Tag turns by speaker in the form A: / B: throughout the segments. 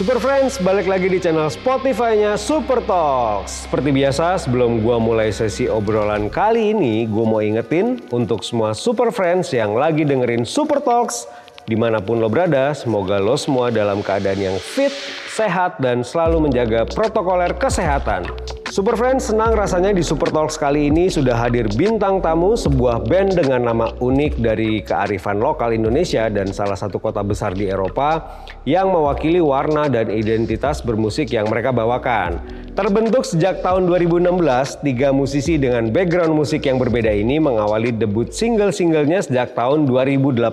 A: Super Friends, balik lagi di channel Spotify-nya Super Talks. Seperti biasa, sebelum gua mulai sesi obrolan kali ini, gua mau ingetin untuk semua Super Friends yang lagi dengerin Super Talks, di mana pun lo berada, semoga lo semua dalam keadaan yang fit, sehat, dan selalu menjaga protokoler kesehatan. Super Friends senang rasanya di Super Talks kali ini sudah hadir bintang tamu sebuah band dengan nama unik dari kearifan lokal Indonesia dan salah satu kota besar di Eropa yang mewakili warna dan identitas bermusik yang mereka bawakan. Terbentuk sejak tahun 2016, tiga musisi dengan background musik yang berbeda ini mengawali debut single-singlenya sejak tahun 2018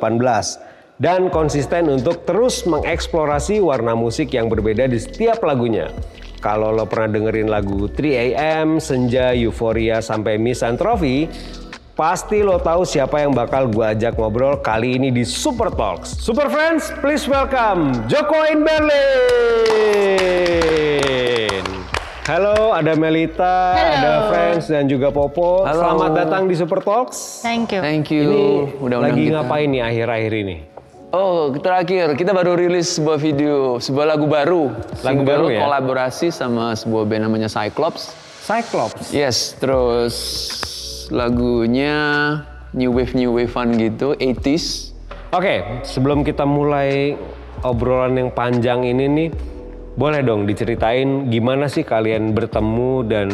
A: dan konsisten untuk terus mengeksplorasi warna musik yang berbeda di setiap lagunya. Kalau lo pernah dengerin lagu 3AM, Senja, Euphoria, sampai Misanthropy, pasti lo tahu siapa yang bakal gue ajak ngobrol kali ini di Super Talks. Super Friends, please welcome Joko in Berlin. Halo, ada Melita,
B: Halo.
A: ada Friends dan juga Popo.
C: Halo.
A: Selamat datang di Super Talks.
B: Thank you.
C: Thank you.
A: Ini
C: udah
A: lagi
C: kita.
A: ngapain nih akhir-akhir ini?
C: Oh, terakhir kita baru rilis sebuah video, sebuah lagu baru.
A: Lagu baru ya?
C: Kolaborasi sama sebuah band namanya Cyclops.
A: Cyclops.
C: Yes, terus lagunya new wave new wave fun gitu, 80s.
A: Oke, sebelum kita mulai obrolan yang panjang ini nih, boleh dong diceritain gimana sih kalian bertemu dan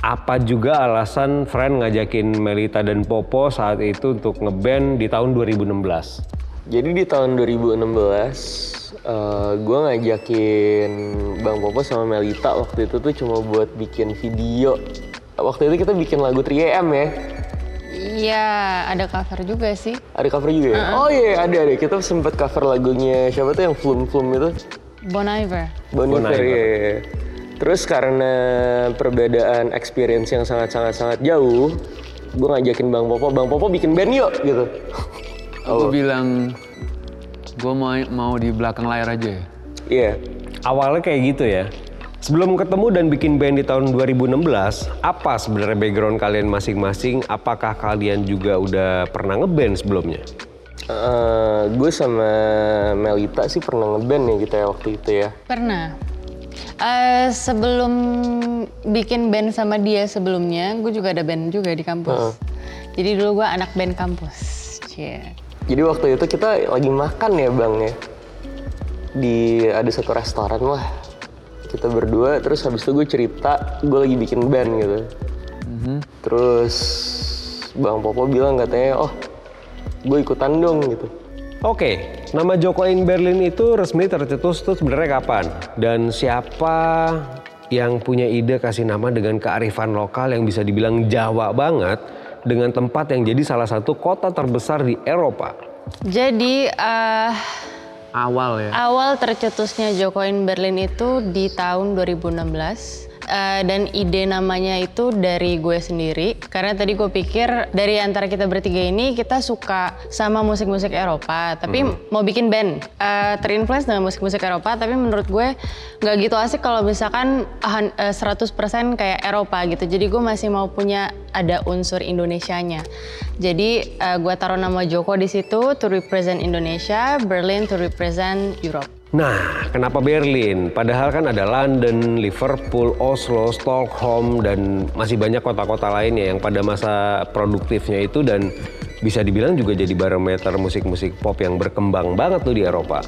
A: apa juga alasan friend ngajakin Melita dan Popo saat itu untuk ngeband di tahun 2016?
D: Jadi di tahun 2016, eh gue ngajakin Bang Popo sama Melita waktu itu tuh cuma buat bikin video. Waktu itu kita bikin lagu 3AM ya.
B: Iya, ada cover juga sih.
D: Ada cover juga ya? Oh iya ada ada. Kita sempet cover lagunya siapa tuh yang Flum Flum itu?
B: Bon Iver.
D: Bon
A: Bon
D: Iver,
A: Iver.
D: iya, iya. Terus karena perbedaan experience yang sangat-sangat-sangat jauh, gue ngajakin Bang Popo, Bang Popo bikin band yuk gitu.
C: Aku bilang gue mau mau di belakang layar aja ya.
D: Iya.
A: Awalnya kayak gitu ya. Sebelum ketemu dan bikin band di tahun 2016, apa sebenarnya background kalian masing-masing? Apakah kalian juga udah pernah ngeband sebelumnya?
D: Eh, gue sama Melita sih pernah ngeband ya kita ya waktu itu ya.
B: Pernah. Eh, sebelum bikin band sama dia sebelumnya, gue juga ada band juga di kampus. Jadi dulu gue anak band kampus. Cie.
D: Jadi waktu itu kita lagi makan ya bang ya. Di ada satu restoran lah. Kita berdua terus habis itu gue cerita gue lagi bikin band gitu. Terus Bang Popo bilang katanya oh gue ikutan dong gitu.
A: Oke, nama Joko in Berlin itu resmi tercetus tuh sebenarnya kapan? Dan siapa yang punya ide kasih nama dengan kearifan lokal yang bisa dibilang Jawa banget dengan tempat yang jadi salah satu kota terbesar di Eropa?
B: Jadi eh,
C: Awal ya.
B: awal tercetusnya Joko in Berlin itu di tahun 2016. Eh, dan ide namanya itu dari gue sendiri. Karena tadi gue pikir dari antara kita bertiga ini kita suka sama musik-musik Eropa tapi mau bikin band. Eh, terinfluence dengan musik-musik Eropa tapi menurut gue nggak gitu asik kalau misalkan ahan- eh, 100% kayak Eropa gitu. Jadi gue masih mau punya ada unsur Indonesianya. Jadi eh, gue taruh nama Joko di situ to represent Indonesia Berlin to represent Europe
A: Nah, kenapa Berlin? Padahal kan ada London, Liverpool, Oslo, Stockholm, dan masih banyak kota-kota lainnya yang pada masa produktifnya itu dan bisa dibilang juga jadi barometer musik-musik pop yang berkembang banget tuh di Eropa.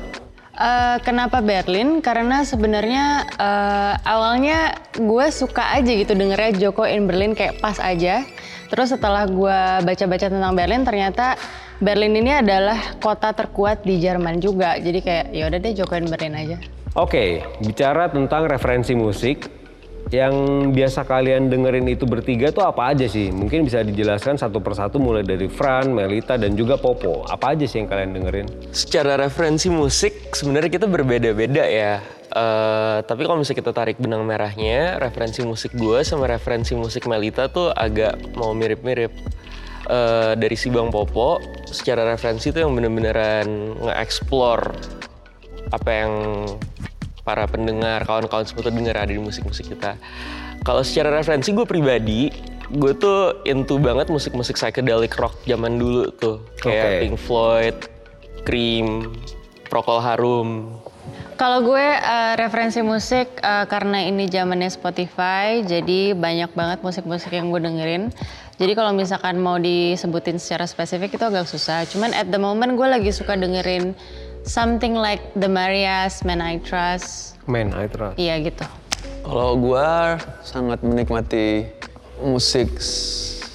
B: Eh, kenapa Berlin? Karena sebenarnya eh, awalnya gue suka aja gitu dengernya Joko in Berlin kayak pas aja. Terus setelah gue baca-baca tentang Berlin, ternyata Berlin ini adalah kota terkuat di Jerman juga. Jadi kayak ya udah deh Joko in Berlin aja.
A: Oke, bicara tentang referensi musik, yang biasa kalian dengerin itu bertiga tuh apa aja sih? Mungkin bisa dijelaskan satu persatu mulai dari Fran, Melita, dan juga Popo. Apa aja sih yang kalian dengerin?
D: Secara referensi musik sebenarnya kita berbeda-beda ya. Eh, tapi kalau misalnya kita tarik benang merahnya, referensi musik gue sama referensi musik Melita tuh agak mau mirip-mirip. Eh, dari si Bang Popo, secara referensi tuh yang bener-beneran nge-explore apa yang para pendengar, kawan-kawan semua tuh denger ada di musik-musik kita. Kalau secara referensi gue pribadi, gue tuh into banget musik-musik psychedelic rock zaman dulu tuh. Kayak
A: Oke.
D: Pink Floyd, Cream, Procol Harum.
B: Kalau gue eh, referensi musik eh, karena ini zamannya Spotify, jadi banyak banget musik-musik yang gue dengerin. Jadi kalau misalkan mau disebutin secara spesifik itu agak susah. Cuman at the moment gue lagi suka dengerin something like The Marias, Man I Trust.
A: Man, I trust.
B: Iya gitu.
C: Kalau gua sangat menikmati musik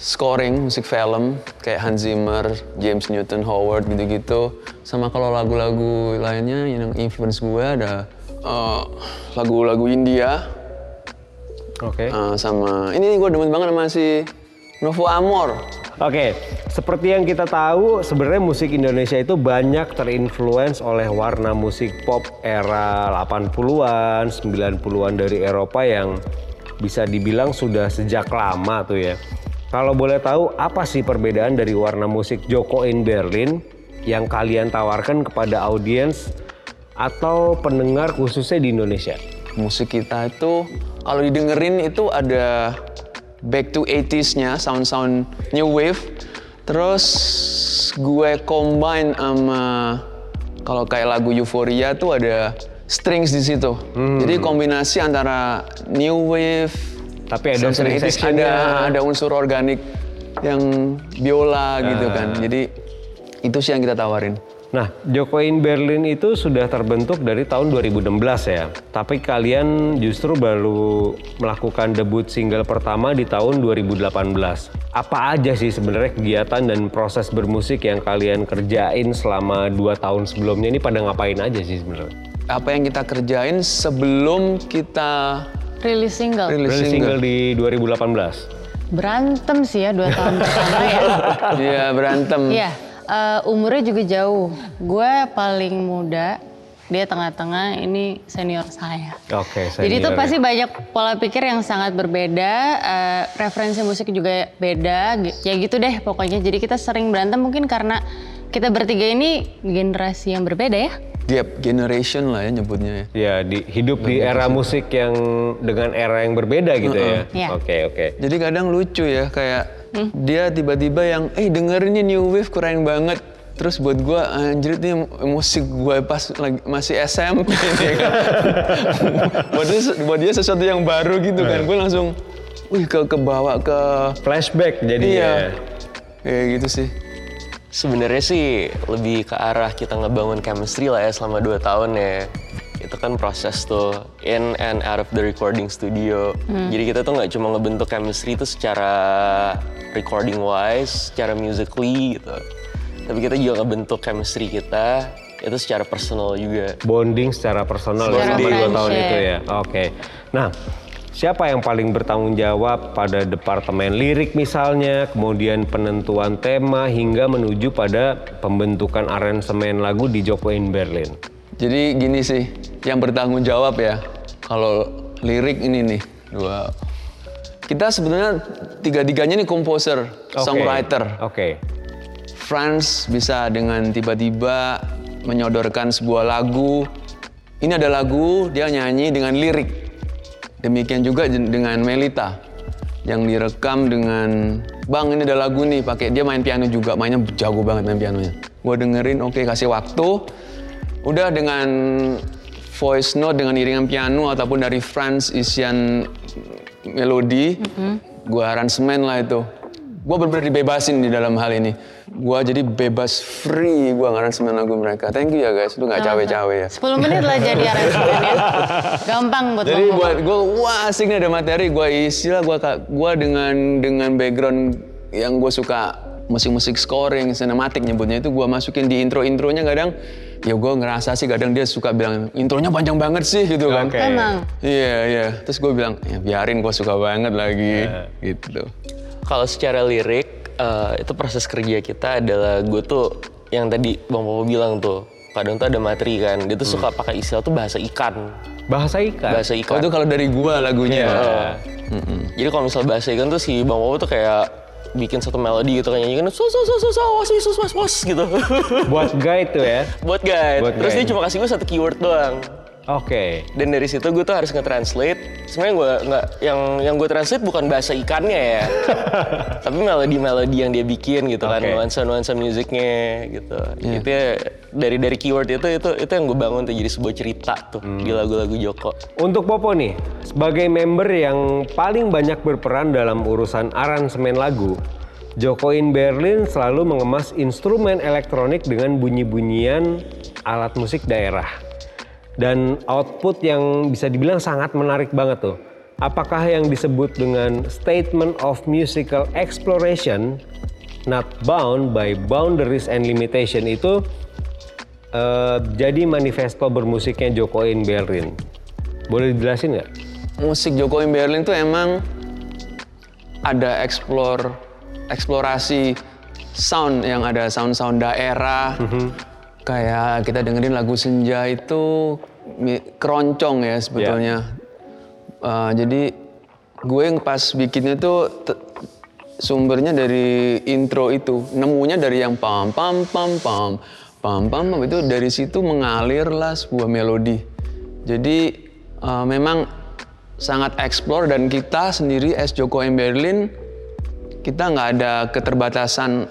C: scoring, musik film kayak Hans Zimmer, James Newton Howard gitu-gitu. Sama kalau lagu-lagu lainnya yang influence gue ada eh, lagu-lagu India
A: Oke.
C: eh, sama ini gue demen banget sama si Novo Amor.
A: Oke, seperti yang kita tahu, sebenarnya musik Indonesia itu banyak terinfluence oleh warna musik pop era 80-an, 90-an dari Eropa yang bisa dibilang sudah sejak lama tuh ya. Kalau boleh tahu, apa sih perbedaan dari warna musik Joko in Berlin yang kalian tawarkan kepada audiens atau pendengar khususnya di Indonesia?
C: musik kita itu kalau didengerin itu ada back to 80s-nya, sound-sound new wave. Terus gue combine sama kalau kayak lagu Euphoria tuh ada strings di situ. Jadi kombinasi antara new wave
A: Tapi ada
C: sound
A: string
C: 80s,
A: sectionnya.
C: ada ada unsur organik yang biola gitu kan. Jadi itu sih yang kita tawarin.
A: Nah, Joko in Berlin itu sudah terbentuk dari tahun 2016 ya. Tapi kalian justru baru melakukan debut single pertama di tahun 2018. Apa aja sih sebenarnya kegiatan dan proses bermusik yang kalian kerjain selama dua tahun sebelumnya ini pada ngapain aja sih sebenarnya?
C: Apa yang kita kerjain sebelum kita
B: Rilis single.
C: rilis
A: Rilis
C: single?
A: single di 2018.
B: Berantem sih ya dua tahun pertama ya.
C: Iya berantem.
B: Iya, eh, umurnya juga jauh. Gue paling muda, dia tengah-tengah, ini senior saya.
A: Oke,
B: Jadi itu
A: senior
B: pasti
A: ya.
B: banyak pola pikir yang sangat berbeda, eh, referensi musik juga beda, ya gitu deh pokoknya. Jadi kita sering berantem mungkin karena kita bertiga ini generasi yang berbeda ya.
C: Gap generation lah ya nyebutnya ya.
A: Ya, di, hidup di era musik yang dengan era yang berbeda gitu ya.
B: Iya.
A: Oke, oke.
C: Jadi kadang lucu ya kayak dia tiba-tiba yang eh dengerin nih new wave keren banget. Terus buat gua anjir ini musik gua pas lagi masih SMP kan. buat, dia, buat dia sesuatu yang baru gitu kan. Gue langsung wih ke kebawa ke
A: Flashback jadi
C: iya.
A: ya.
C: Kayak gitu sih.
D: Sebenarnya sih lebih ke arah kita ngebangun chemistry lah ya selama dua tahun ya. Itu kan proses tuh in and out of the recording studio. Jadi kita tuh nggak cuma ngebentuk chemistry itu secara recording wise, secara musically gitu. Tapi kita juga ngebentuk chemistry kita itu secara personal juga.
A: bonding secara personal ya
B: Secara
A: selama dua tahun itu ya. Oke. Nah, siapa yang paling bertanggung jawab pada departemen lirik misalnya, kemudian penentuan tema hingga menuju pada pembentukan aransemen lagu di Joko in Berlin?
C: Jadi gini sih, yang bertanggung jawab ya. Kalau lirik ini nih, dua. Kita sebenarnya tiga-tiganya nih komposer,
A: Oke.
C: songwriter.
A: Oke.
C: Franz bisa dengan tiba-tiba menyodorkan sebuah lagu. Ini ada lagu, dia nyanyi dengan lirik. Demikian juga dengan Melita yang direkam dengan Bang ini ada lagu nih pakai dia main piano juga mainnya jago banget main pianonya. Gua dengerin oke kasih waktu. Udah dengan voice note dengan iringan piano ataupun dari Franz isian melodi, gua aransemen lah itu. Gua benar-benar dibebasin di dalam hal ini. Gua jadi bebas free gua ngaransemen lagu mereka. Thank you ya guys, lu nggak cawe-cawe ya.
B: 10 menit lah jadi aransemen ya. Gampang buat
C: Jadi buat gue wah asik nih ada materi gue isi lah gue gua dengan dengan background yang gue suka musik-musik scoring, sinematik nyebutnya itu gue masukin di intro-intronya kadang ya gue ngerasa sih kadang dia suka bilang intronya panjang banget sih gitu kan.
A: Oke.
B: Emang.
C: Iya iya. Terus gue bilang ya biarin gue suka banget lagi gitu.
D: Kalau secara lirik, eh, itu proses kerja kita adalah gue tuh yang tadi Bang Popo bilang tuh, kadang tuh ada materi kan, dia tuh suka pakai istilah tuh bahasa ikan.
A: Bahasa ikan.
D: Bahasa
C: Oh
D: ikan.
C: itu kalau dari gue lagunya.
D: Heeh. Jadi kalau misal bahasa ikan tuh si Bang Popo tuh kayak bikin satu melodi gitu kan nyanyikan so so so so so was was was was gitu.
A: Buat guide tuh ya.
D: Buat guide. Terus dia cuma kasih gue satu keyword doang.
A: Oke.
D: Dan dari situ gue tuh harus nge-translate. Sebenarnya gue nggak yang yang gue translate bukan bahasa ikannya ya, tapi melodi-melodi yang dia bikin gitu kan,
A: Oke.
D: nuansa-nuansa musiknya gitu. Itu ya, dari dari keyword itu itu itu yang gue bangun tuh jadi sebuah cerita tuh di lagu-lagu Joko.
A: Untuk Popo nih, sebagai member yang paling banyak berperan dalam urusan aransemen lagu, Joko in Berlin selalu mengemas instrumen elektronik dengan bunyi-bunyian alat musik daerah. Dan output yang bisa dibilang sangat menarik banget tuh. Apakah yang disebut dengan statement of musical exploration, not bound by boundaries and limitation itu eh, jadi manifesto bermusiknya Joko in Berlin? Boleh dijelasin nggak?
C: musik Joko in Berlin tuh emang ada explore eksplorasi sound yang ada sound-sound daerah. Kayak kita dengerin lagu Senja itu keroncong ya sebetulnya. Uh, jadi gue yang pas bikinnya tuh sumbernya dari intro itu, nemunya dari yang pam pam pam pam pam pam pam itu dari situ mengalirlah sebuah melodi. Jadi uh, memang sangat explore dan kita sendiri as Joko M Berlin kita nggak ada keterbatasan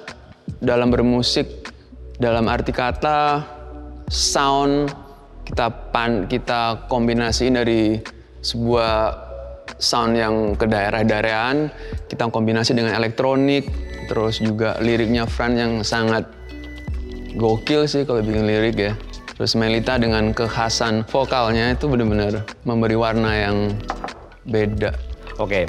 C: dalam bermusik dalam arti kata sound kita pan kita kombinasiin dari sebuah sound yang ke daerah-daerahan kita kombinasi dengan elektronik terus juga liriknya Fran yang sangat gokil sih kalau bikin lirik ya. Terus Melita dengan kekhasan vokalnya itu benar-benar memberi warna yang beda.
A: Oke,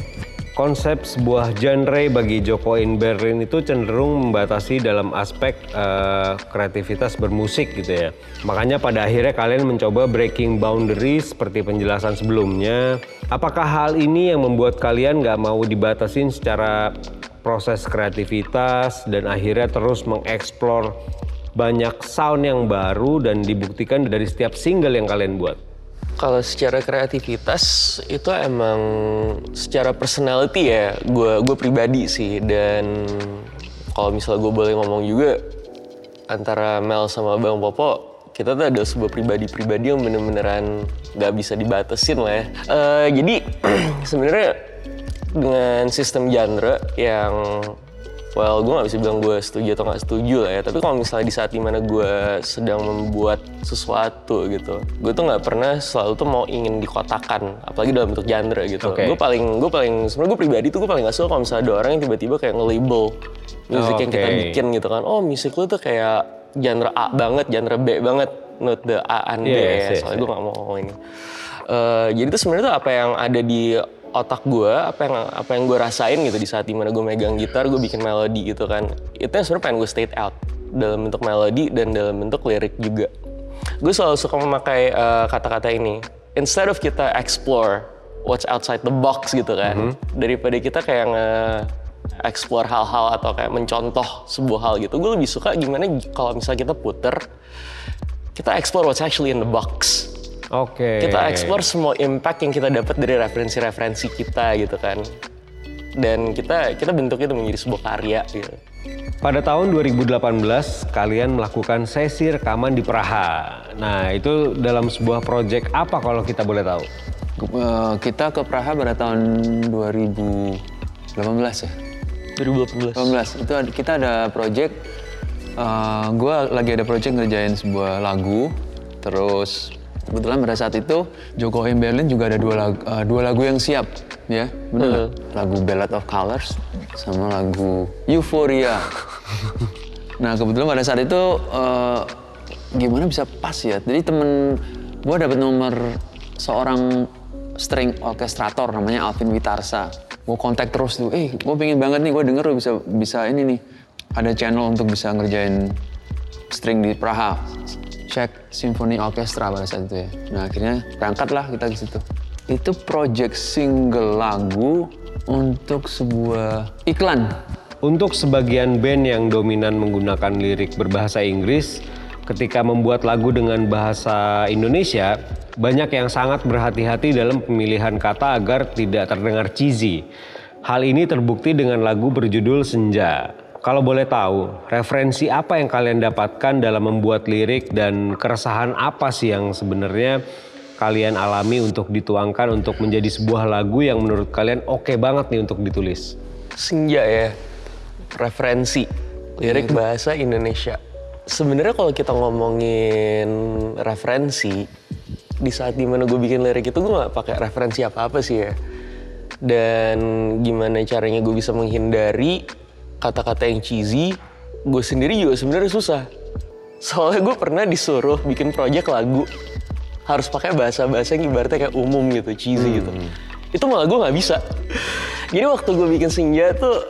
A: konsep sebuah genre bagi Joko in Berlin itu cenderung membatasi dalam aspek eh, kreativitas bermusik gitu ya. Makanya pada akhirnya kalian mencoba breaking boundaries seperti penjelasan sebelumnya. Apakah hal ini yang membuat kalian nggak mau dibatasin secara proses kreativitas dan akhirnya terus mengeksplor banyak sound yang baru dan dibuktikan dari setiap single yang kalian buat?
D: Kalau secara kreativitas itu emang secara personality ya gue gue pribadi sih dan kalau misalnya gue boleh ngomong juga antara Mel sama Bang Popo kita tuh ada sebuah pribadi-pribadi yang bener-beneran nggak bisa dibatesin lah ya. Eh, jadi sebenarnya dengan sistem genre yang well gue nggak bisa bilang gue setuju atau nggak setuju lah ya tapi kalau misalnya di saat di mana gue sedang membuat sesuatu gitu gue tuh nggak pernah selalu tuh mau ingin dikotakan apalagi dalam bentuk genre gitu.
A: Oke.
D: gue paling gue paling sebenarnya gue pribadi tuh gue paling nggak suka kalau misalnya ada orang yang tiba-tiba kayak nge-label musik yang kita bikin gitu kan. Oh musik lu tuh kayak genre A banget genre B banget note the A and B
A: Yes,
D: ya. soalnya gue nggak mau ini Eh, jadi itu sebenarnya tuh apa yang ada di otak gue, apa yang apa yang gue rasain gitu di saat di mana gue megang gitar, gue bikin melodi gitu kan. Itu yang sebenarnya pengen gue state out dalam bentuk melodi dan dalam bentuk lirik juga. Gue selalu suka memakai eh, kata-kata ini. Instead of kita explore what's outside the box gitu kan, daripada kita kayak nge explore hal-hal atau kayak mencontoh sebuah hal gitu. Gue lebih suka gimana kalau misalnya kita puter, kita explore what's actually in the box.
A: Oke.
D: Kita explore semua impact yang kita dapat dari referensi-referensi kita gitu kan. Dan kita kita bentuk itu menjadi sebuah karya gitu.
A: Pada tahun 2018 kalian melakukan sesi rekaman di Praha. Nah itu dalam sebuah project apa kalau kita boleh tahu?
C: Eh, kita ke Praha pada tahun 2018 ya
D: 2018.
C: 18 itu ada- kita ada project eh, gue lagi ada project ngerjain sebuah lagu terus kebetulan pada saat itu Joko M Berlin juga ada dua lagu, eh, dua lagu yang siap ya. Benar lagu Ballad of Colors sama lagu Euphoria. Nah kebetulan pada saat itu eh, gimana bisa pas ya? Jadi temen gue dapet nomor seorang string orkestrator namanya Alvin Witarsa. Gue kontak terus tuh eh gue pengen banget nih gue denger lu bisa bisa ini nih. Ada channel untuk bisa ngerjain string di Praha Czech Symphony Orchestra pada saat itu ya nah akhirnya berangkatlah kita ke situ itu project single lagu untuk sebuah iklan
A: Untuk sebagian band yang dominan menggunakan lirik berbahasa Inggris, ketika membuat lagu dengan bahasa Indonesia, banyak yang sangat berhati-hati dalam pemilihan kata agar tidak terdengar cheesy. Hal ini terbukti dengan lagu berjudul Senja. Kalau boleh tahu, referensi apa yang kalian dapatkan dalam membuat lirik dan keresahan apa sih yang sebenarnya kalian alami untuk dituangkan untuk menjadi sebuah lagu yang menurut kalian oke banget nih untuk ditulis?
D: Senja ya, referensi, lirik bahasa Indonesia. Sebenarnya kalau kita ngomongin referensi, di saat di mana gue bikin lirik itu gue gak pakai referensi apa-apa sih ya. Dan gimana caranya gue bisa menghindari kata-kata yang cheesy, gue sendiri juga sebenarnya susah. Soalnya gue pernah disuruh bikin project lagu, harus pakai bahasa-bahasa yang ibaratnya kayak umum gitu, cheesy gitu. Itu malah gue nggak bisa. Jadi waktu gue bikin senja tuh,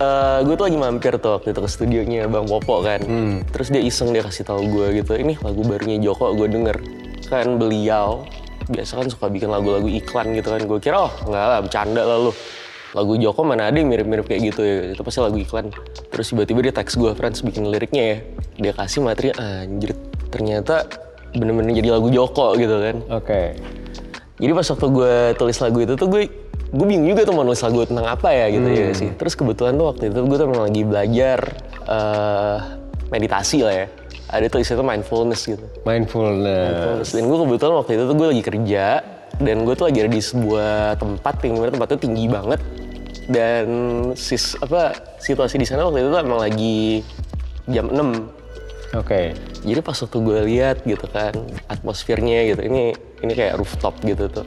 D: eh gue tuh lagi mampir tuh waktu itu ke studionya Bang Popo kan. Terus dia iseng dia kasih tahu gue gitu, ini lagu barunya Joko gue denger. Kan beliau biasa kan suka bikin lagu-lagu iklan gitu kan. Gue kira oh nggak lah bercanda lah lu. Lagu Joko mana ada yang mirip-mirip kayak gitu ya. Itu pasti lagu iklan. Terus tiba-tiba dia teks gue, Friends bikin liriknya ya. Dia kasih materi, anjir ternyata bener-bener jadi lagu Joko gitu kan.
A: Oke.
D: Jadi pas waktu gue tulis lagu itu tuh gue gue bingung juga tuh mau nulis lagu tentang apa ya gitu ya sih. Terus kebetulan tuh waktu itu gue tuh memang lagi belajar eh, meditasi lah ya. Ada tuh istilah mindfulness gitu.
A: Mindfulness.
D: Terus dan gue kebetulan waktu itu tuh gue lagi kerja dan gue tuh lagi ada di sebuah tempat yang di mana tempatnya tinggi banget dan sis apa situasi di sana waktu itu tuh emang lagi jam 6
A: Oke.
D: jadi pas waktu gue lihat gitu kan atmosfernya gitu ini ini kayak rooftop gitu tuh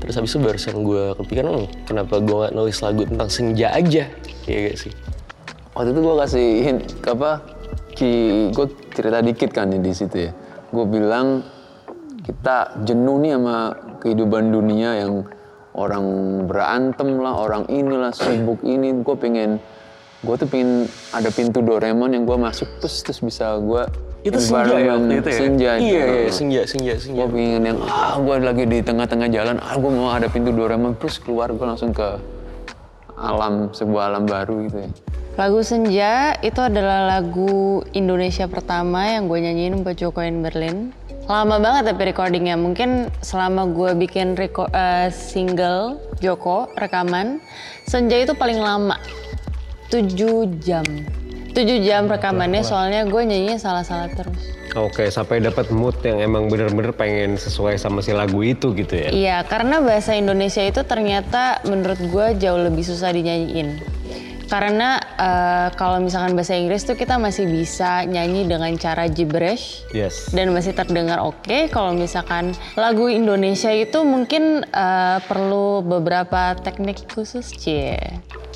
D: terus habis itu barusan gue kepikiran "Hmm, kenapa gue nggak nulis lagu tentang senja aja ya gak sih
C: Waktu itu gue kasih hint apa ki gue cerita dikit kan di situ ya. Gue bilang kita jenuh nih sama kehidupan dunia yang orang berantem lah, orang inilah sibuk ini. Gue pengen gue tuh pengen ada pintu Doraemon yang gue masuk terus terus bisa gue
D: itu senja ya waktu itu ya?
C: senja
D: iya iya senja senja senja
C: gue pengen yang ah gue lagi di tengah-tengah jalan ah gue mau ada pintu Doraemon terus keluar gue langsung ke alam sebuah alam baru gitu ya.
B: Lagu Senja itu adalah lagu Indonesia pertama yang gue nyanyiin buat Joko in Berlin. Lama banget tapi recordingnya. Mungkin selama gue bikin reco- eh, single Joko rekaman, Senja itu paling lama. 7 jam. 7 jam rekamannya soalnya gue nyanyinya salah-salah terus.
A: Oke, sampai dapat mood yang emang bener-bener pengen sesuai sama si lagu itu gitu ya.
B: Iya, karena bahasa Indonesia itu ternyata menurut gue jauh lebih susah dinyanyiin. Karena eh, kalau misalkan bahasa Inggris tuh kita masih bisa nyanyi dengan cara gibberish
A: Yes.
B: dan masih terdengar oke. Kalau misalkan lagu Indonesia itu mungkin eh, perlu beberapa teknik khusus, cie.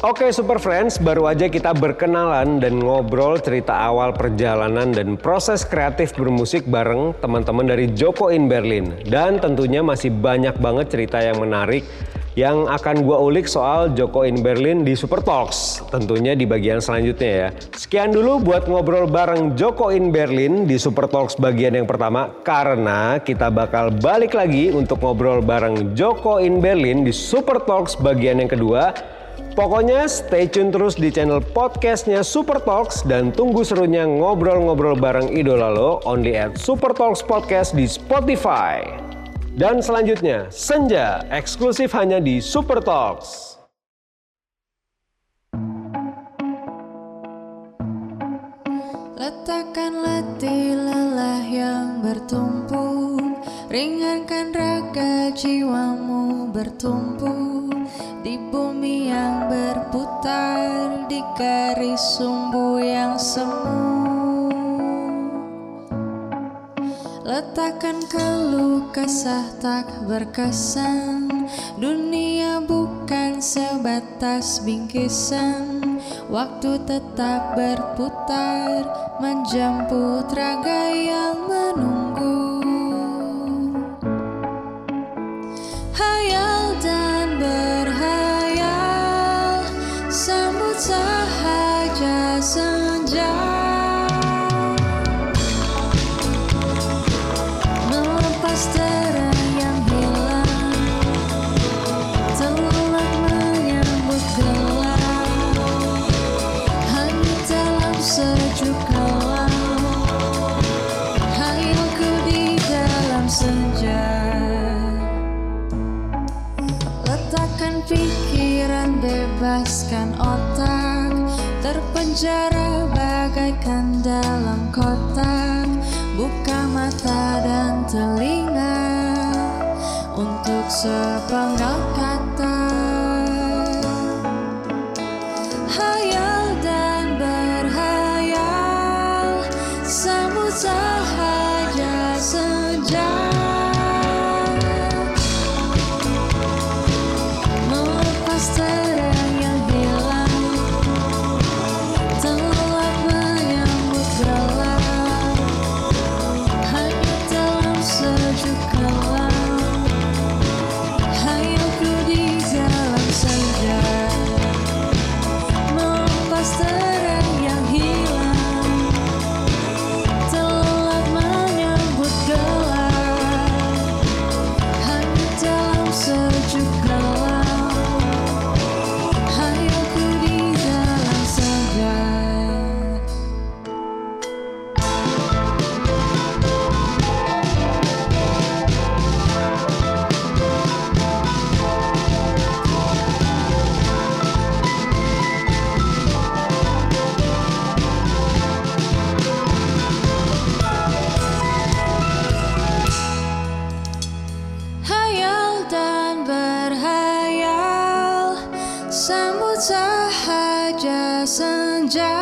A: Oke Super Friends, baru aja kita berkenalan dan ngobrol cerita awal perjalanan dan proses kreatif bermusik bareng teman-teman dari Joko in Berlin. Dan tentunya masih banyak banget cerita yang menarik yang akan gua ulik soal Joko in Berlin di Super Talks. Tentunya di bagian selanjutnya ya. Sekian dulu buat ngobrol bareng Joko in Berlin di Super Talks bagian yang pertama karena kita bakal balik lagi untuk ngobrol bareng Joko in Berlin di Super Talks bagian yang kedua Pokoknya stay tune terus di channel podcastnya Super Talks dan tunggu serunya ngobrol-ngobrol bareng idola lo only at Super Talks Podcast di Spotify. Dan selanjutnya, Senja eksklusif hanya di Super Talks.
E: Letakkan letih lelah yang bertumpu Ringankan raga jiwamu bertumpu Di bumi yang berputar Di garis sumbu yang semu Letakkan keluh kesah tak berkesan. Dunia bukan sebatas bingkisan. Waktu tetap berputar Menjemput raga yang menunggu otak Buka mata dan telinga Untuk sepenggal sahaja senja